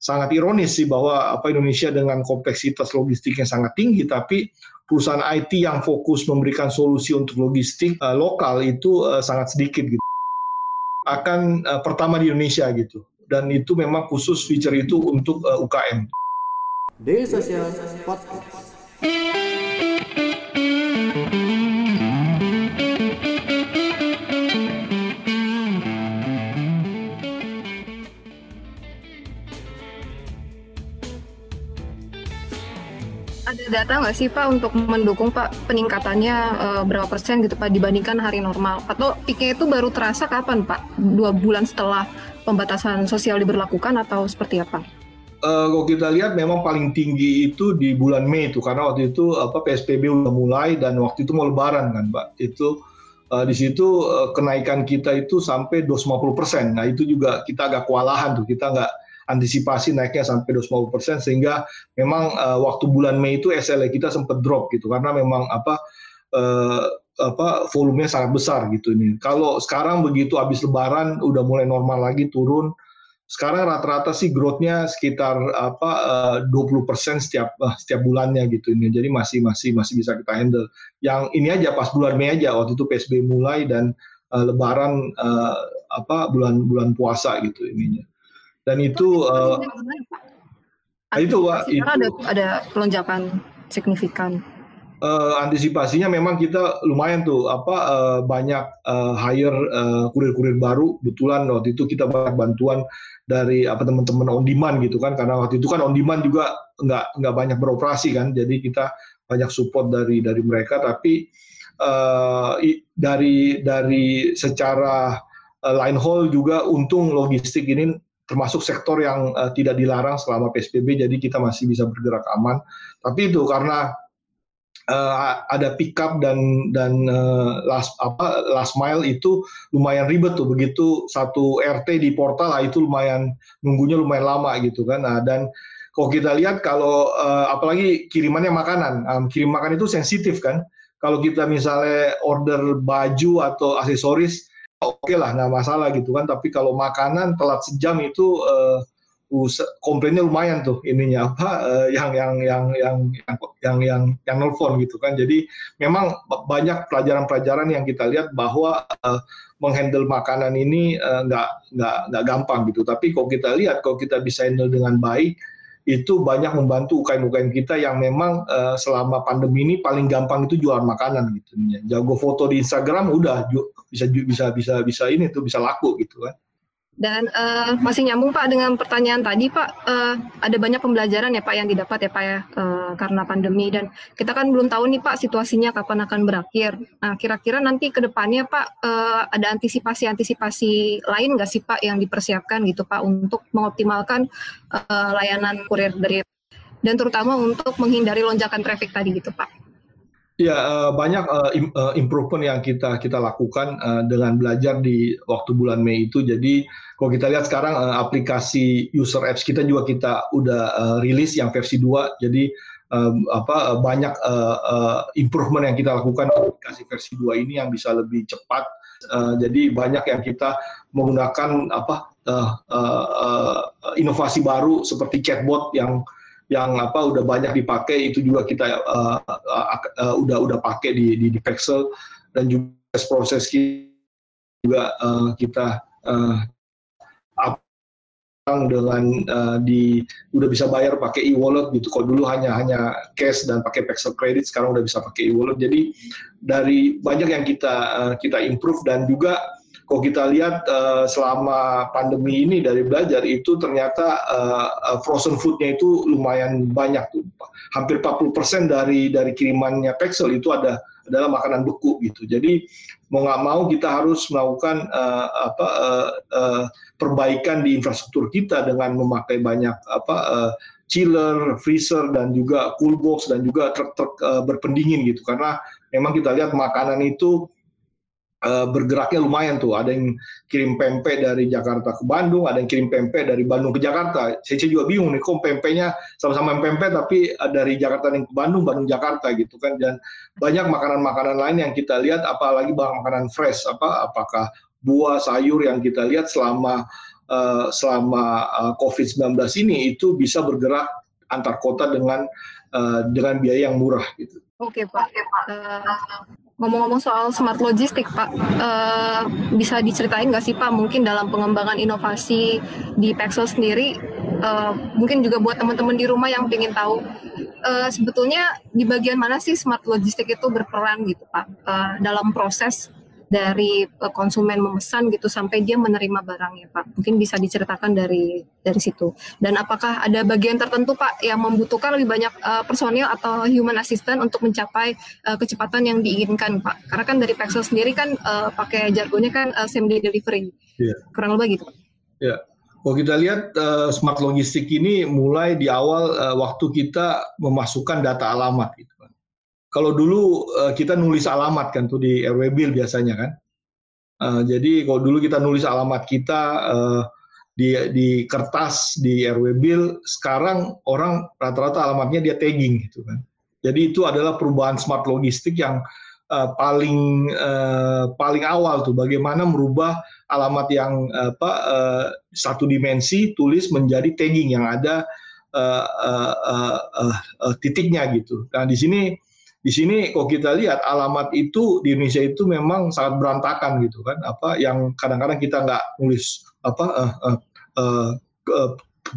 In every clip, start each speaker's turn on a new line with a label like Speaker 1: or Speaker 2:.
Speaker 1: sangat ironis sih bahwa apa Indonesia dengan kompleksitas logistiknya sangat tinggi, tapi perusahaan IT yang fokus memberikan solusi untuk logistik uh, lokal itu uh, sangat sedikit gitu. Akan uh, pertama di Indonesia gitu. Dan itu memang khusus feature itu untuk uh, UKM. Daily Social Podcast.
Speaker 2: Data nggak sih Pak untuk mendukung Pak peningkatannya uh, berapa persen gitu Pak dibandingkan hari normal? Atau pikir itu baru terasa kapan Pak? Dua bulan setelah pembatasan sosial diberlakukan atau seperti apa?
Speaker 1: Uh, kalau kita lihat memang paling tinggi itu di bulan Mei itu karena waktu itu apa PSBB udah mulai dan waktu itu mau Lebaran kan Pak itu uh, di situ uh, kenaikan kita itu sampai 250 persen. Nah itu juga kita agak kewalahan tuh kita nggak antisipasi naiknya sampai 250 persen sehingga memang uh, waktu bulan Mei itu SLA kita sempat drop gitu karena memang apa uh, apa volumenya sangat besar gitu ini. Kalau sekarang begitu habis Lebaran udah mulai normal lagi turun. Sekarang rata-rata sih growth-nya sekitar apa uh, 20% setiap uh, setiap bulannya gitu ini. Jadi masih masih masih bisa kita handle. Yang ini aja pas bulan Mei aja waktu itu PSBB mulai dan uh, Lebaran apa bulan-bulan puasa gitu ininya dan itu uh,
Speaker 2: itu Pak, itu ada ada pelonjakan signifikan.
Speaker 1: Uh, antisipasinya memang kita lumayan tuh apa uh, banyak uh, hire uh, kurir-kurir baru. Kebetulan waktu itu kita banyak bantuan dari apa teman-teman on demand gitu kan karena waktu itu kan on demand juga nggak nggak banyak beroperasi kan. Jadi kita banyak support dari dari mereka tapi uh, dari dari secara uh, line haul juga untung logistik ini termasuk sektor yang uh, tidak dilarang selama PSBB, jadi kita masih bisa bergerak aman. Tapi itu karena uh, ada pickup dan dan uh, last apa last mile itu lumayan ribet tuh begitu satu RT di portal lah itu lumayan nunggunya lumayan lama gitu kan. Nah, dan kalau kita lihat kalau uh, apalagi kirimannya makanan, um, kirim makan itu sensitif kan. Kalau kita misalnya order baju atau aksesoris oke okay lah nggak masalah gitu kan. Tapi kalau makanan telat sejam itu eh, uh, komplainnya lumayan tuh ininya. Apa uh, yang, yang yang yang yang yang yang yang nelfon gitu kan. Jadi memang banyak pelajaran-pelajaran yang kita lihat bahwa uh, menghandle makanan ini nggak uh, nggak nggak gampang gitu. Tapi kalau kita lihat kalau kita bisa handle dengan baik itu banyak membantu UKM-UKM kita yang memang uh, selama pandemi ini paling gampang itu jualan makanan gitu. Jago foto di Instagram udah bisa bisa bisa bisa ini tuh bisa laku gitu kan.
Speaker 2: Dan uh, masih nyambung Pak dengan pertanyaan tadi Pak, uh, ada banyak pembelajaran ya Pak yang didapat ya Pak ya uh, karena pandemi dan kita kan belum tahu nih Pak situasinya kapan akan berakhir. Nah kira-kira nanti ke depannya Pak uh, ada antisipasi-antisipasi lain nggak sih Pak yang dipersiapkan gitu Pak untuk mengoptimalkan uh, layanan kurir dari dan terutama untuk menghindari lonjakan traffic tadi gitu Pak.
Speaker 1: Ya uh, banyak im, uh, improvement yang kita kita lakukan dengan belajar di waktu bulan Mei itu. Jadi kalau kita lihat sekarang aplikasi user apps kita juga kita udah rilis yang versi 2. Jadi apa banyak improvement yang kita lakukan aplikasi versi 2 ini yang bisa lebih cepat. Jadi banyak yang kita menggunakan apa inovasi baru seperti chatbot yang yang apa udah banyak dipakai itu juga kita uh, uh, uh, udah udah pakai di, di di dan juga proses juga uh, kita uh, dengan uh, di udah bisa bayar pakai e-wallet gitu. Kalau dulu hanya hanya cash dan pakai Pexel Credit, sekarang udah bisa pakai e-wallet. Jadi dari banyak yang kita uh, kita improve dan juga kalau kita lihat uh, selama pandemi ini dari belajar itu ternyata uh, frozen foodnya itu lumayan banyak tuh. Hampir 40% dari dari kirimannya Pexel itu ada adalah makanan beku gitu. Jadi mau nggak mau kita harus melakukan uh, apa uh, uh, perbaikan di infrastruktur kita dengan memakai banyak apa uh, chiller, freezer dan juga cool box dan juga truk-truk uh, berpendingin gitu. Karena memang kita lihat makanan itu uh, bergeraknya lumayan tuh. Ada yang kirim pempek dari Jakarta ke Bandung, ada yang kirim pempek dari Bandung ke Jakarta. Saya juga bingung nih, kok pempeknya sama-sama pempek tapi dari Jakarta ke Bandung, Bandung Jakarta gitu kan. Dan banyak makanan-makanan lain yang kita lihat, apalagi bahan makanan fresh, apa apakah buah, sayur yang kita lihat selama uh, selama uh, COVID-19 ini itu bisa bergerak antar kota dengan dengan biaya yang murah gitu.
Speaker 2: Oke Pak. Uh, ngomong-ngomong soal smart logistik Pak, uh, bisa diceritain nggak sih Pak mungkin dalam pengembangan inovasi di Pexel sendiri, uh, mungkin juga buat teman-teman di rumah yang ingin tahu uh, sebetulnya di bagian mana sih smart logistik itu berperan gitu Pak dalam proses dari uh, konsumen memesan gitu sampai dia menerima barangnya Pak. Mungkin bisa diceritakan dari dari situ. Dan apakah ada bagian tertentu Pak yang membutuhkan lebih banyak uh, personil atau human assistant untuk mencapai uh, kecepatan yang diinginkan Pak? Karena kan dari Pexel sendiri kan uh, pakai jargonnya kan uh, same day delivery. Yeah. Kurang lebih gitu Pak.
Speaker 1: Ya. Yeah. Kalau kita lihat uh, smart logistik ini mulai di awal uh, waktu kita memasukkan data alamat gitu kalau dulu uh, kita nulis alamat kan tuh di RW Bill biasanya kan. Uh, jadi kalau dulu kita nulis alamat kita uh, di di kertas di RW Bill, sekarang orang rata-rata alamatnya dia tagging gitu kan. Jadi itu adalah perubahan smart logistik yang uh, paling uh, paling awal tuh bagaimana merubah alamat yang apa uh, satu dimensi tulis menjadi tagging yang ada uh, uh, uh, uh, uh, titiknya gitu. Nah di sini di sini kalau kita lihat alamat itu di Indonesia itu memang sangat berantakan gitu kan. Apa yang kadang-kadang kita nggak nulis apa uh, uh, uh,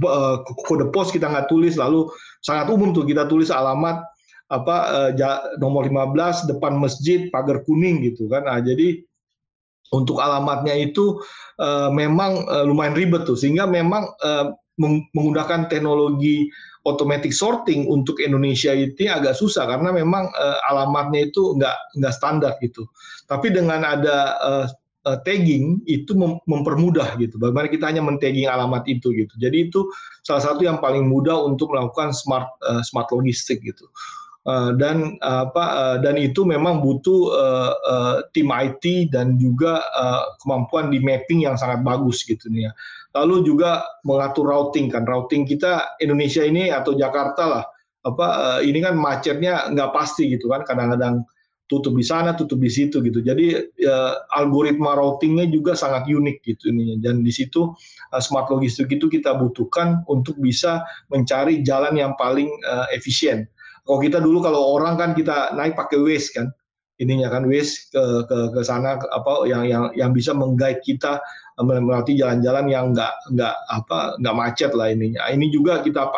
Speaker 1: uh, kode pos kita nggak tulis lalu sangat umum tuh kita tulis alamat apa uh, nomor 15 depan masjid pagar kuning gitu kan. Nah jadi untuk alamatnya itu memang lumayan ribet tuh. Sehingga memang menggunakan teknologi automatic sorting untuk Indonesia itu agak susah karena memang uh, alamatnya itu nggak nggak standar gitu. Tapi dengan ada uh, uh, tagging itu mem mempermudah gitu. Bagaimana kita hanya men-tagging alamat itu gitu. Jadi itu salah satu yang paling mudah untuk melakukan smart uh, smart logistik gitu. Uh, dan uh, apa uh, dan itu memang butuh uh, uh, tim IT dan juga uh, kemampuan di mapping yang sangat bagus gitu nih ya. Lalu juga mengatur routing kan. Routing kita Indonesia ini atau Jakarta lah. Apa eh, ini kan macetnya nggak pasti gitu kan. Kadang-kadang tutup di sana tutup di situ gitu. Jadi uh, algoritma routingnya juga sangat unik gitu ini dan di situ uh, smart logistik itu kita butuhkan untuk bisa mencari jalan yang paling uh, efisien kalau kita dulu kalau orang kan kita naik pakai Waze kan ininya kan Waze ke ke ke sana apa yang yang yang bisa menggait kita melewati jalan-jalan yang nggak nggak apa nggak macet lah ininya. Ini juga kita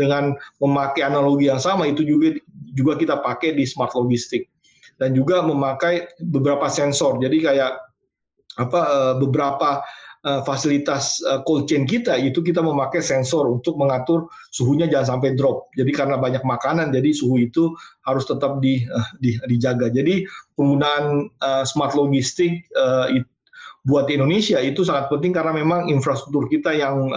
Speaker 1: dengan memakai analogi yang sama itu juga juga kita pakai di smart logistik dan juga memakai beberapa sensor. Jadi kayak apa eh, beberapa eh, fasilitas eh, cold chain kita itu kita memakai sensor untuk mengatur suhunya jangan sampai drop. Jadi karena banyak makanan jadi suhu itu harus tetap di, di dijaga. Jadi penggunaan smart logistik buat Indonesia itu sangat penting karena memang infrastruktur kita yang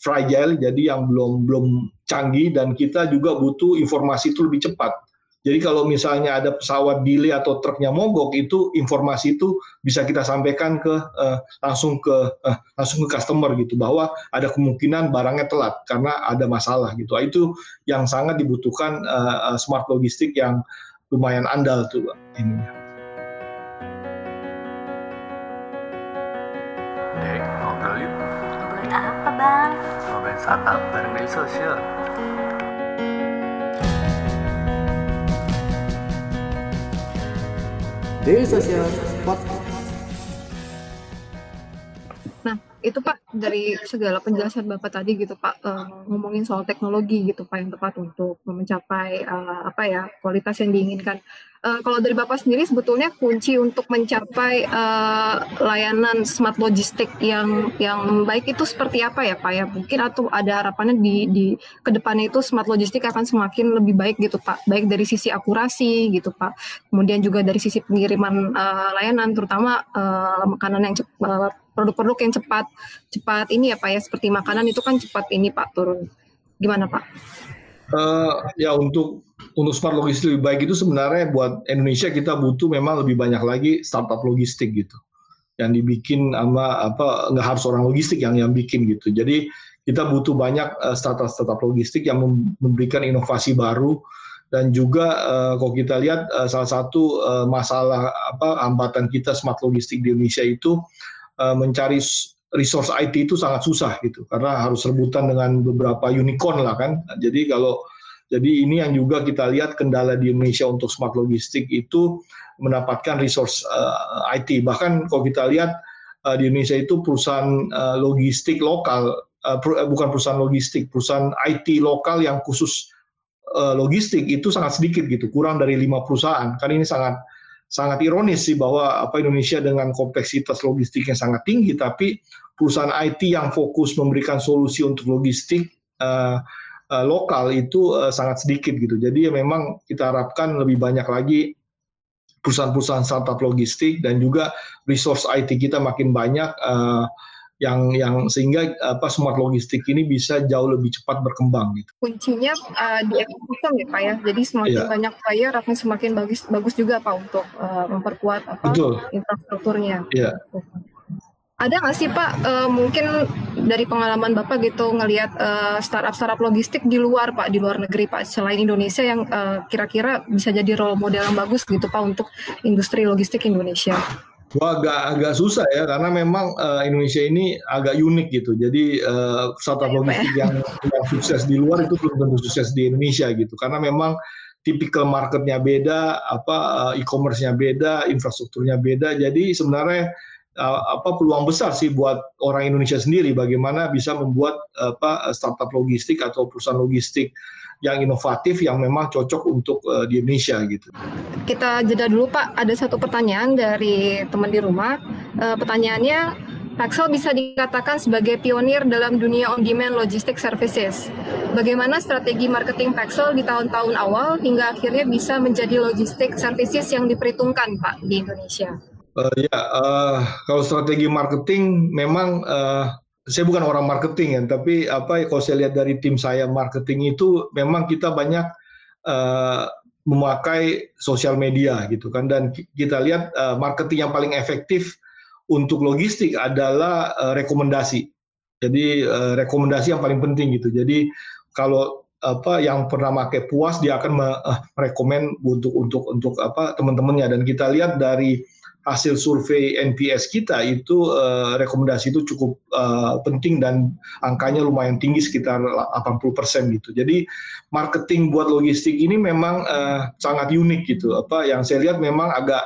Speaker 1: fragile jadi yang belum belum canggih dan kita juga butuh informasi itu lebih cepat. Jadi kalau misalnya ada pesawat delay atau truknya mogok itu informasi itu bisa kita sampaikan ke uh, langsung ke uh, langsung ke customer gitu bahwa ada kemungkinan barangnya telat karena ada masalah gitu. Itu yang sangat dibutuhkan uh, smart logistik yang lumayan andal tuh ini.
Speaker 3: Bang. Ngobrolin startup bareng dari sosial.
Speaker 2: Daily Social Podcast. Itu Pak dari segala penjelasan Bapak tadi gitu Pak uh, ngomongin soal teknologi gitu Pak yang tepat untuk mencapai uh, apa ya kualitas yang diinginkan. Uh, kalau dari Bapak sendiri sebetulnya kunci untuk mencapai uh, layanan smart logistik yang yang baik itu seperti apa ya Pak ya? Mungkin atau ada harapannya di di ke depannya itu smart logistik akan semakin lebih baik gitu Pak, baik dari sisi akurasi gitu Pak, kemudian juga dari sisi pengiriman uh, layanan terutama uh, makanan yang uh, produk-produk yang cepat cepat ini ya Pak ya seperti makanan itu kan cepat ini Pak turun. Gimana Pak?
Speaker 1: Uh, ya untuk untuk smart logistik lebih baik itu sebenarnya buat Indonesia kita butuh memang lebih banyak lagi startup logistik gitu yang dibikin sama apa nggak harus orang logistik yang yang bikin gitu jadi kita butuh banyak uh, startup startup logistik yang memberikan inovasi baru dan juga uh, kalau kita lihat uh, salah satu uh, masalah apa hambatan kita smart logistik di Indonesia itu uh, mencari resource IT itu sangat susah gitu karena harus rebutan dengan beberapa unicorn lah kan. Jadi kalau jadi ini yang juga kita lihat kendala di Indonesia untuk smart logistik itu mendapatkan resource uh, eh, IT. Bahkan kalau kita lihat uh, di Indonesia itu perusahaan uh, logistik lokal, uh, per, bukan perusahaan logistik, perusahaan IT lokal yang khusus uh, logistik itu sangat sedikit gitu, kurang dari lima perusahaan. Kan ini sangat sangat ironis sih bahwa apa Indonesia dengan kompleksitas logistik yang sangat tinggi, tapi perusahaan IT yang fokus memberikan solusi untuk logistik uh, lokal itu uh, sangat sedikit gitu. Jadi ya memang kita harapkan lebih banyak lagi perusahaan-perusahaan startup logistik dan juga resource IT kita makin banyak yang yang sehingga apa smart logistik ini bisa jauh lebih cepat berkembang gitu.
Speaker 2: Kuncinya uh, di ekosistem ya Pak ya. Jadi semakin yeah. banyak player akan semakin bagus bagus juga Pak untuk uh, memperkuat apa Betul. infrastrukturnya.
Speaker 1: Yeah
Speaker 2: ada nggak sih Pak uh, mungkin dari pengalaman Bapak gitu ngelihat uh, startup-startup logistik di luar Pak di luar negeri Pak selain Indonesia yang kira kira-kira bisa jadi role model yang bagus gitu Pak untuk industri logistik Indonesia?
Speaker 1: Wah agak agak susah ya karena memang uh, Indonesia ini agak unik gitu. Jadi uh, startup logistik yang, yang sukses di luar itu belum tentu sukses di Indonesia gitu. Karena memang tipikal marketnya beda, apa uh, e-commerce-nya beda, infrastrukturnya beda. Jadi sebenarnya apa peluang besar sih buat orang Indonesia sendiri bagaimana bisa membuat apa startup logistik atau perusahaan logistik yang inovatif yang memang cocok untuk uh, di Indonesia gitu.
Speaker 2: Kita jeda dulu Pak, ada satu pertanyaan dari teman di rumah. Uh, pertanyaannya Paxel bisa dikatakan sebagai pionir dalam dunia on-demand logistic services. Bagaimana strategi marketing Paxel di tahun-tahun awal hingga akhirnya bisa menjadi logistic services yang diperhitungkan Pak di Indonesia?
Speaker 1: Uh, ya, uh, kalau strategi marketing memang uh, saya bukan orang marketing ya, tapi apa kalau saya lihat dari tim saya marketing itu memang kita banyak uh, memakai sosial media gitu kan dan kita lihat uh, marketing yang paling efektif untuk logistik adalah uh, rekomendasi. Jadi uh, rekomendasi yang paling penting gitu. Jadi kalau apa yang pernah pakai puas dia akan merekomend untuk untuk untuk apa teman-temannya dan kita lihat dari hasil survei NPS kita itu uh, rekomendasi itu cukup uh, penting dan angkanya lumayan tinggi sekitar 80% gitu. Jadi marketing buat logistik ini memang uh, sangat unik gitu. Apa yang saya lihat memang agak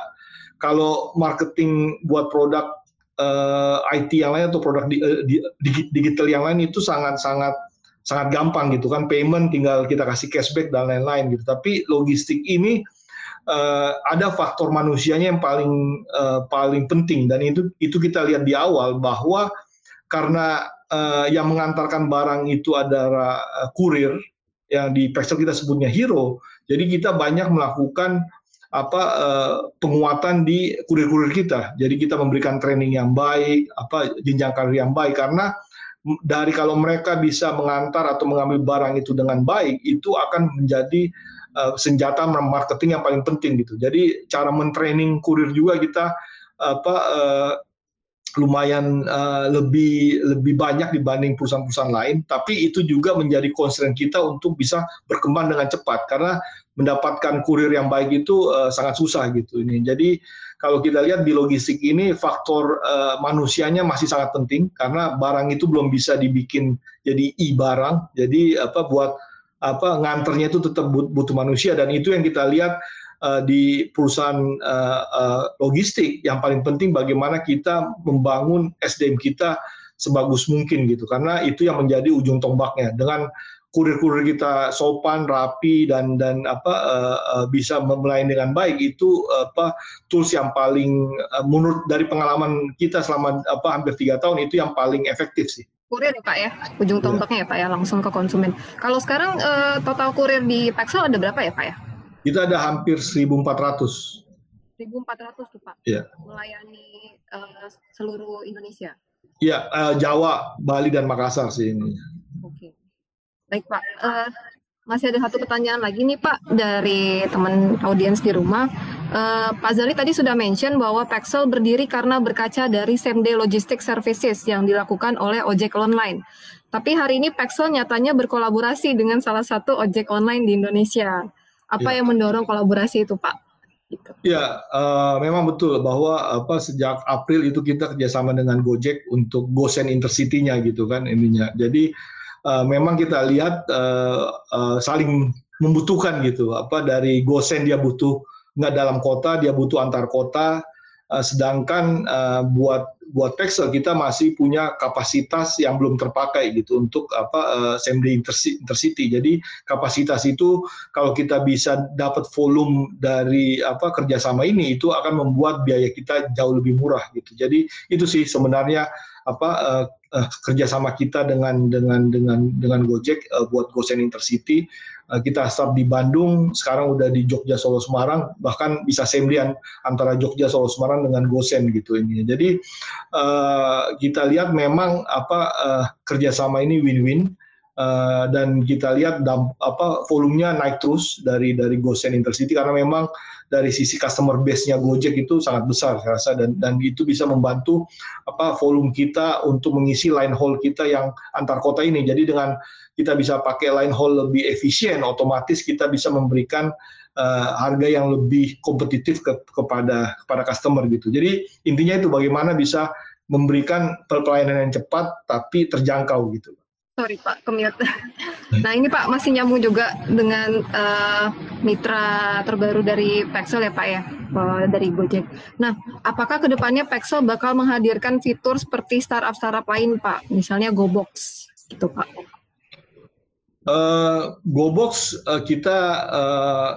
Speaker 1: kalau marketing buat produk uh, IT yang lain atau produk di, uh, di, digital yang lain itu sangat sangat sangat gampang gitu kan payment tinggal kita kasih cashback dan lain-lain gitu. Tapi logistik ini uh, ada faktor manusianya yang paling uh, paling penting dan itu itu kita lihat di awal bahwa karena uh, yang mengantarkan barang itu adalah uh, kurir yang di Pexel kita sebutnya hero. Jadi kita banyak melakukan apa uh, penguatan di kurir-kurir kita. Jadi kita memberikan training yang baik, apa jenjang karir yang baik karena dari kalau mereka bisa mengantar atau mengambil barang itu dengan baik, itu akan menjadi uh, senjata marketing yang paling penting gitu. Jadi cara mentraining kurir juga kita apa uh, lumayan uh, lebih lebih banyak dibanding perusahaan-perusahaan lain, tapi itu juga menjadi concern kita untuk bisa berkembang dengan cepat karena mendapatkan kurir yang baik itu uh, sangat susah gitu ini. Jadi kalau kita lihat di logistik ini faktor uh, manusianya masih sangat penting karena barang itu belum bisa dibikin jadi e barang. Jadi apa buat apa nganternya itu tetap butuh manusia. Dan itu yang kita lihat uh, di perusahaan uh, uh, logistik. Yang paling penting bagaimana kita membangun SDM kita sebagus mungkin gitu. Karena itu yang menjadi ujung tombaknya. Dengan kurir-kurir kita sopan, rapi dan dan apa bisa melayani dengan baik itu apa tools yang paling menurut dari pengalaman kita selama apa hampir tiga tahun itu yang paling efektif sih
Speaker 2: kurir ya Pak ya, ujung iya. tombaknya ya Pak ya, langsung ke konsumen. Kalau sekarang uh, total kurir di Paxel ada berapa ya Pak ya?
Speaker 1: Kita ada hampir 1.400.
Speaker 2: 1.400 tuh Pak?
Speaker 1: Iya.
Speaker 2: Melayani uh, seluruh Indonesia?
Speaker 1: Iya, uh, Jawa, Bali, dan Makassar sih ini.
Speaker 2: Oke. Baik Pak, uh, masih ada satu pertanyaan lagi nih Pak dari teman audiens di rumah. Uh, Pak Zali tadi sudah mention bahwa Paxel berdiri karena berkaca dari same day logistic services yang dilakukan oleh ojek online. Tapi hari ini Paxel nyatanya berkolaborasi dengan salah satu ojek online di Indonesia. Apa ya. yang mendorong kolaborasi itu Pak? Gitu.
Speaker 1: Ya, uh, memang betul bahwa apa sejak April itu kita kerjasama dengan Gojek untuk GoSend Intercity-nya gitu kan ininya. Jadi uh, memang kita lihat uh, uh, saling membutuhkan gitu. Apa dari GoSend dia butuh nggak dalam kota, dia butuh antar kota. Uh, sedangkan uh, buat buat Pexel kita masih punya kapasitas yang belum terpakai gitu untuk apa uh, intercity. Jadi kapasitas itu kalau kita bisa dapat volume dari apa kerjasama ini itu akan membuat biaya kita jauh lebih murah gitu. Jadi itu sih sebenarnya apa uh, uh, kerjasama kita dengan dengan dengan dengan Gojek uh, buat GoSend Intercity Eh, kita start di Bandung, sekarang udah di Jogja Solo Semarang, bahkan bisa sembian antara Jogja Solo Semarang dengan Gosen gitu ini. Jadi uh, kita lihat memang apa uh, kerjasama ini win-win. Uh, dan kita lihat damp, apa volumenya naik terus dari dari Gosen Intercity karena memang dari sisi customer base-nya Gojek itu sangat besar saya rasa dan dan itu bisa membantu apa volume kita untuk mengisi line haul kita yang antar kota ini. Jadi dengan kita bisa pakai line haul lebih efisien, otomatis kita bisa memberikan uh, harga yang lebih kompetitif ke, kepada kepada customer gitu. Jadi intinya itu bagaimana bisa memberikan pelayanan yang cepat tapi terjangkau gitu.
Speaker 2: Sorry Pak, kemiut. Nah ini Pak masih nyambung juga dengan uh, mitra terbaru dari Pexel ya Pak ya, uh, dari Gojek. Nah, apakah ke depannya Pexel bakal menghadirkan fitur seperti startup-startup lain Pak, misalnya GoBox gitu Pak?
Speaker 1: Uh, GoBox uh, kita uh,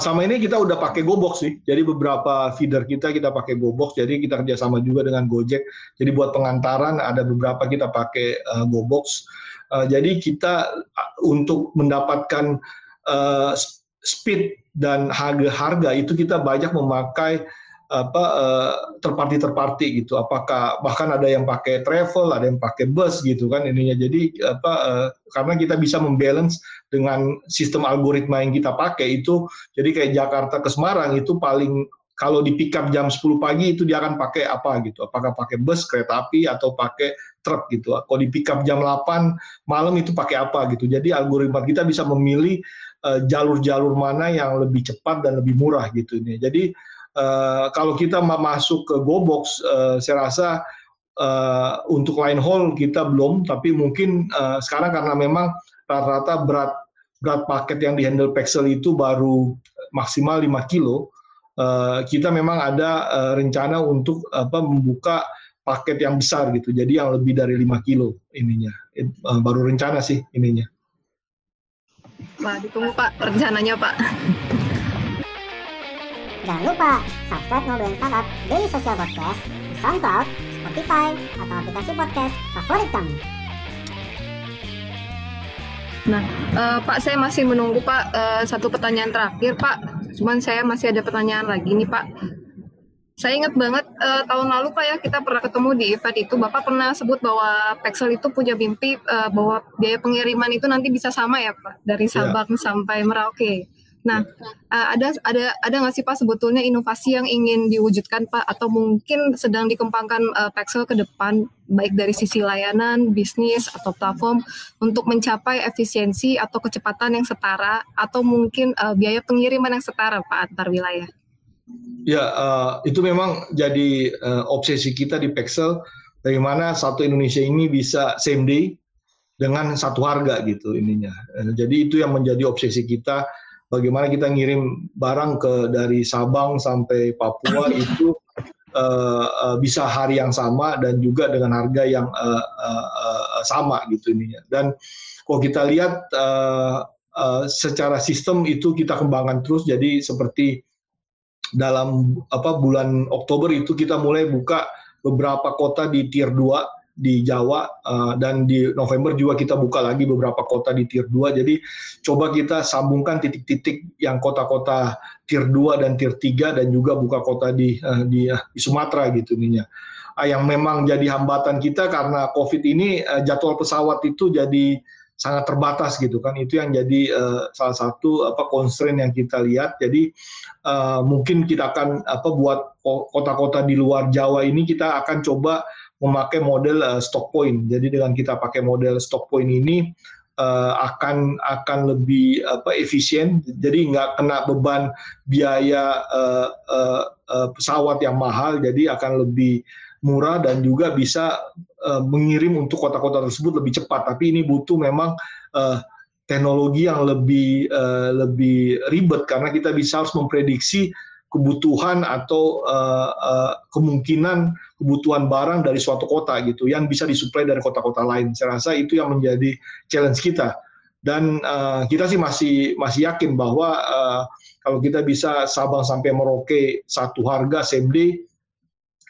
Speaker 1: sama ini kita udah pakai GoBox sih. Jadi beberapa feeder kita kita pakai GoBox. Jadi kita kerjasama juga dengan Gojek. Jadi buat pengantaran ada beberapa kita pakai uh, GoBox. Uh, jadi kita uh, untuk mendapatkan uh, speed dan harga-harga itu kita banyak memakai apa uh, terparti terparti gitu. Apakah bahkan ada yang pakai travel ada yang pakai bus gitu kan ininya. Jadi apa uh, karena kita bisa membalance dengan sistem algoritma yang kita pakai itu jadi kayak Jakarta ke Semarang itu paling kalau di pick up jam 10 pagi itu dia akan pakai apa gitu? Apakah pakai bus kereta api atau pakai truk gitu? Kalau di pick up jam 8 malam itu pakai apa gitu? Jadi algoritma kita bisa memilih eh, jalur-jalur uh, mana yang lebih cepat dan lebih murah gitu ini. Jadi Uh, kalau kita masuk ke GoBox, uh, saya rasa uh, untuk line haul kita belum, tapi mungkin uh, sekarang karena memang rata-rata berat berat paket yang dihandle Pexel itu baru maksimal 5 kilo, kita memang ada uh, rencana untuk apa membuka paket yang besar gitu, jadi yang lebih dari 5 kilo ininya, uh, baru rencana sih ininya.
Speaker 2: Wah, ditunggu Pak rencananya Pak.
Speaker 4: Jangan lupa subscribe Ngobrolin Startup Daily Social Podcast di SoundCloud, Spotify, atau aplikasi podcast favorit kamu.
Speaker 2: Nah, uh, Pak saya masih menunggu Pak uh, satu pertanyaan terakhir Pak. Cuman saya masih ada pertanyaan lagi nih Pak. Saya ingat banget uh, tahun lalu Pak ya kita pernah ketemu di event itu Bapak pernah sebut bahwa Pexel itu punya mimpi uh, bahwa biaya pengiriman itu nanti bisa sama ya Pak dari ya. Sabang yeah. sampai Merauke. Nah, uh, ada ada ada nggak sih Pak sebetulnya inovasi yang ingin diwujudkan Pak atau mungkin sedang dikembangkan uh, Pexel ke depan baik dari sisi layanan, bisnis atau platform untuk mencapai efisiensi atau kecepatan yang setara atau mungkin uh, biaya pengiriman yang setara Pak antar wilayah?
Speaker 1: Ya, uh, itu memang jadi uh, obsesi kita di Pexel bagaimana satu Indonesia ini bisa same day dengan satu harga gitu ininya. Jadi itu yang menjadi obsesi kita bagaimana kita ngirim barang ke dari Sabang sampai Papua itu uh, uh, bisa hari yang sama dan juga dengan harga yang uh, uh, uh, sama gitu ininya. Dan kalau kita lihat uh, uh, secara sistem itu kita kembangkan terus jadi seperti dalam apa bulan Oktober itu kita mulai buka beberapa kota di tier 2 di Jawa uh, dan di November juga kita buka lagi beberapa kota di tier 2 jadi coba kita sambungkan titik-titik yang kota-kota tier 2 dan tier 3 dan juga buka kota di uh, di, uh, di Sumatera gitu ininya. Uh, yang memang jadi hambatan kita karena Covid ini uh, jadwal pesawat itu jadi sangat terbatas gitu kan. Itu yang jadi uh, salah satu apa constraint yang kita lihat. Jadi uh, mungkin kita akan apa buat kota-kota di luar Jawa ini kita akan coba memakai model uh, stock point. Jadi dengan kita pakai model stock point ini uh, akan akan lebih apa efisien. Jadi nggak kena beban biaya uh, uh, uh, pesawat yang mahal. Jadi akan lebih murah dan juga bisa uh, mengirim untuk kota-kota tersebut lebih cepat. Tapi ini butuh memang uh, teknologi yang lebih uh, lebih ribet. Karena kita bisa harus memprediksi kebutuhan atau uh, uh, kemungkinan kebutuhan barang dari suatu kota gitu yang bisa disuplai dari kota-kota lain. Saya rasa itu yang menjadi challenge kita. Dan uh, kita sih masih masih yakin bahwa uh, kalau kita bisa Sabang sampai Merauke satu harga same day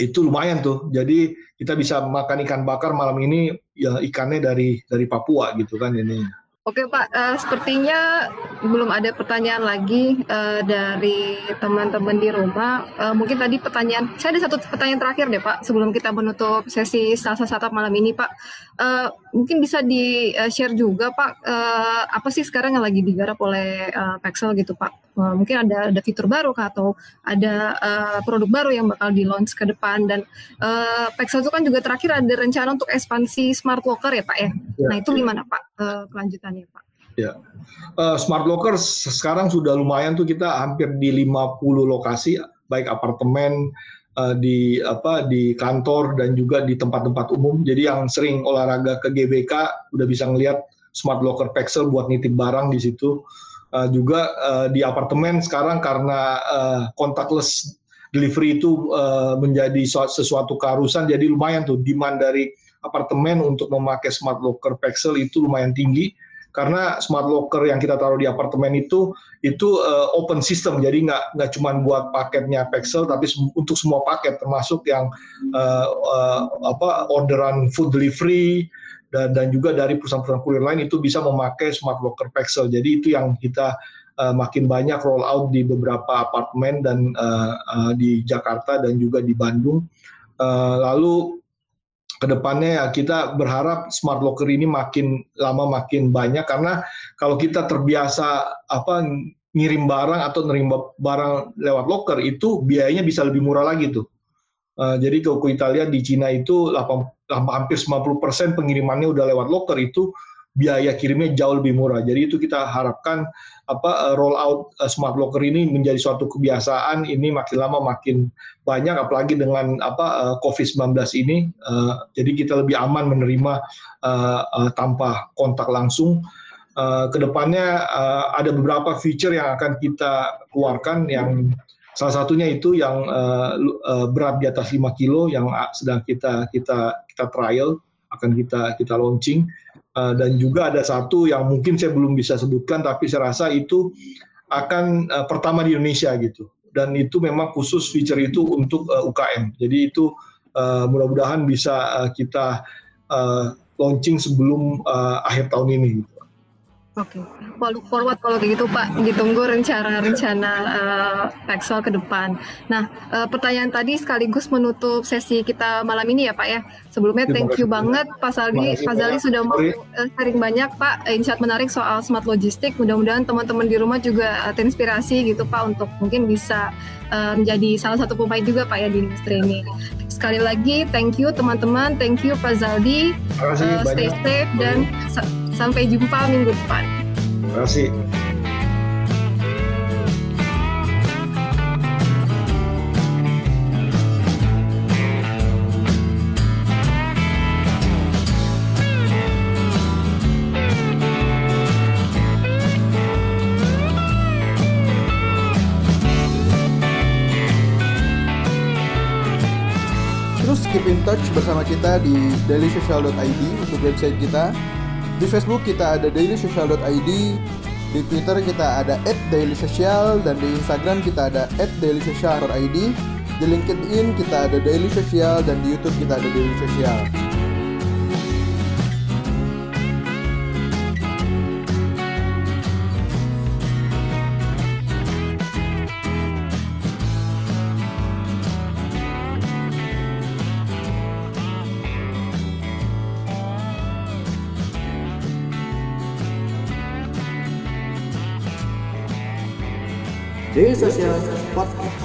Speaker 1: itu lumayan tuh. Jadi kita bisa makan ikan bakar malam ini ya ikannya dari dari Papua gitu kan ini.
Speaker 2: Oke Pak, uh, sepertinya belum ada pertanyaan lagi uh, dari teman-teman di rumah. Uh, mungkin tadi pertanyaan, saya ada satu pertanyaan terakhir deh Pak, sebelum kita menutup sesi Selasa Satap malam ini Pak. Uh, mungkin bisa di-share juga Pak, uh, apa sih sekarang yang lagi digarap oleh uh, Pexel gitu Pak? Uh, mungkin ada ada fitur baru kah atau ada uh, produk baru yang bakal di-launch ke depan dan uh, Pexel itu kan juga terakhir ada rencana untuk ekspansi smart locker ya Pak ya? ya. Nah itu gimana Pak uh, kelanjutan? ke depannya Pak?
Speaker 1: Ya, uh, smart locker sekarang sudah lumayan tuh kita hampir di 50 lokasi, baik apartemen, uh, di apa di kantor dan juga di tempat-tempat umum. Jadi yang sering olahraga ke GBK udah bisa ngelihat smart locker Pexel buat nitip barang di situ. Uh, juga uh, di apartemen sekarang karena uh, contactless delivery itu uh, menjadi sesuatu keharusan, jadi lumayan tuh demand dari apartemen untuk memakai smart locker Pexel itu lumayan tinggi. Karena smart locker yang kita taruh di apartemen itu itu uh, open system. Jadi nggak nggak cuma buat paketnya Pexel tapi untuk semua paket termasuk yang uh, uh, apa orderan food delivery dan dan juga dari perusahaan-perusahaan kurir lain itu bisa memakai smart locker Pexel jadi itu yang kita uh, makin banyak roll out di beberapa apartemen dan uh, uh, di Jakarta dan juga di Bandung. Uh, lalu ke depannya ya kita berharap smart locker ini makin lama makin banyak. Karena kalau kita terbiasa apa ngirim barang atau nerima barang lewat locker itu biayanya bisa lebih murah lagi tuh. Uh, jadi kita lihat di Cina itu 8, hampir 90% pengirimannya udah lewat locker itu biaya kirimnya jauh lebih murah. Jadi itu kita harapkan apa eh, roll out uh, smart locker ini menjadi suatu kebiasaan. Ini makin lama makin banyak, apalagi dengan apa uh, COVID-19 ini. Jadi kita lebih aman menerima tanpa kontak langsung. Ke depannya ada beberapa feature yang akan kita keluarkan yang salah satunya itu yang uh, berat di atas 5 kilo yang sedang kita kita kita trial akan kita kita launching. Uh, dan juga ada satu yang mungkin saya belum bisa sebutkan tapi saya rasa itu akan uh, pertama di Indonesia gitu. Dan itu memang khusus feature itu untuk uh, UKM jadi itu uh, mudah-mudahan bisa uh, kita uh, launching sebelum uh, akhir tahun ini gitu.
Speaker 2: Oke, okay. look forward kalau begitu Pak, ditunggu rencana-rencana uh, Pexel ke depan. Nah, uh, pertanyaan tadi sekaligus menutup sesi kita malam ini ya Pak ya. Sebelumnya thank you banget Pak Saldi, Pak Zali sudah mau uh, sharing banyak Pak, insight menarik soal smart logistik. Mudah-mudahan teman-teman di rumah juga uh, terinspirasi gitu Pak untuk mungkin bisa uh, menjadi salah satu pemain juga Pak ya di industri ini. Sekali lagi thank you teman-teman, thank you Pak Zaldi, uh, stay safe dan Sampai jumpa minggu depan.
Speaker 1: Terima kasih.
Speaker 5: Terus keep in touch bersama kita di dailysocial.id untuk website kita di Facebook kita ada dailysocial.id, di Twitter kita ada @dailysocial dan di Instagram kita ada @dailysocial.id. Di LinkedIn kita ada Daily Social dan di YouTube kita ada Daily Social. Daily Social Podcast.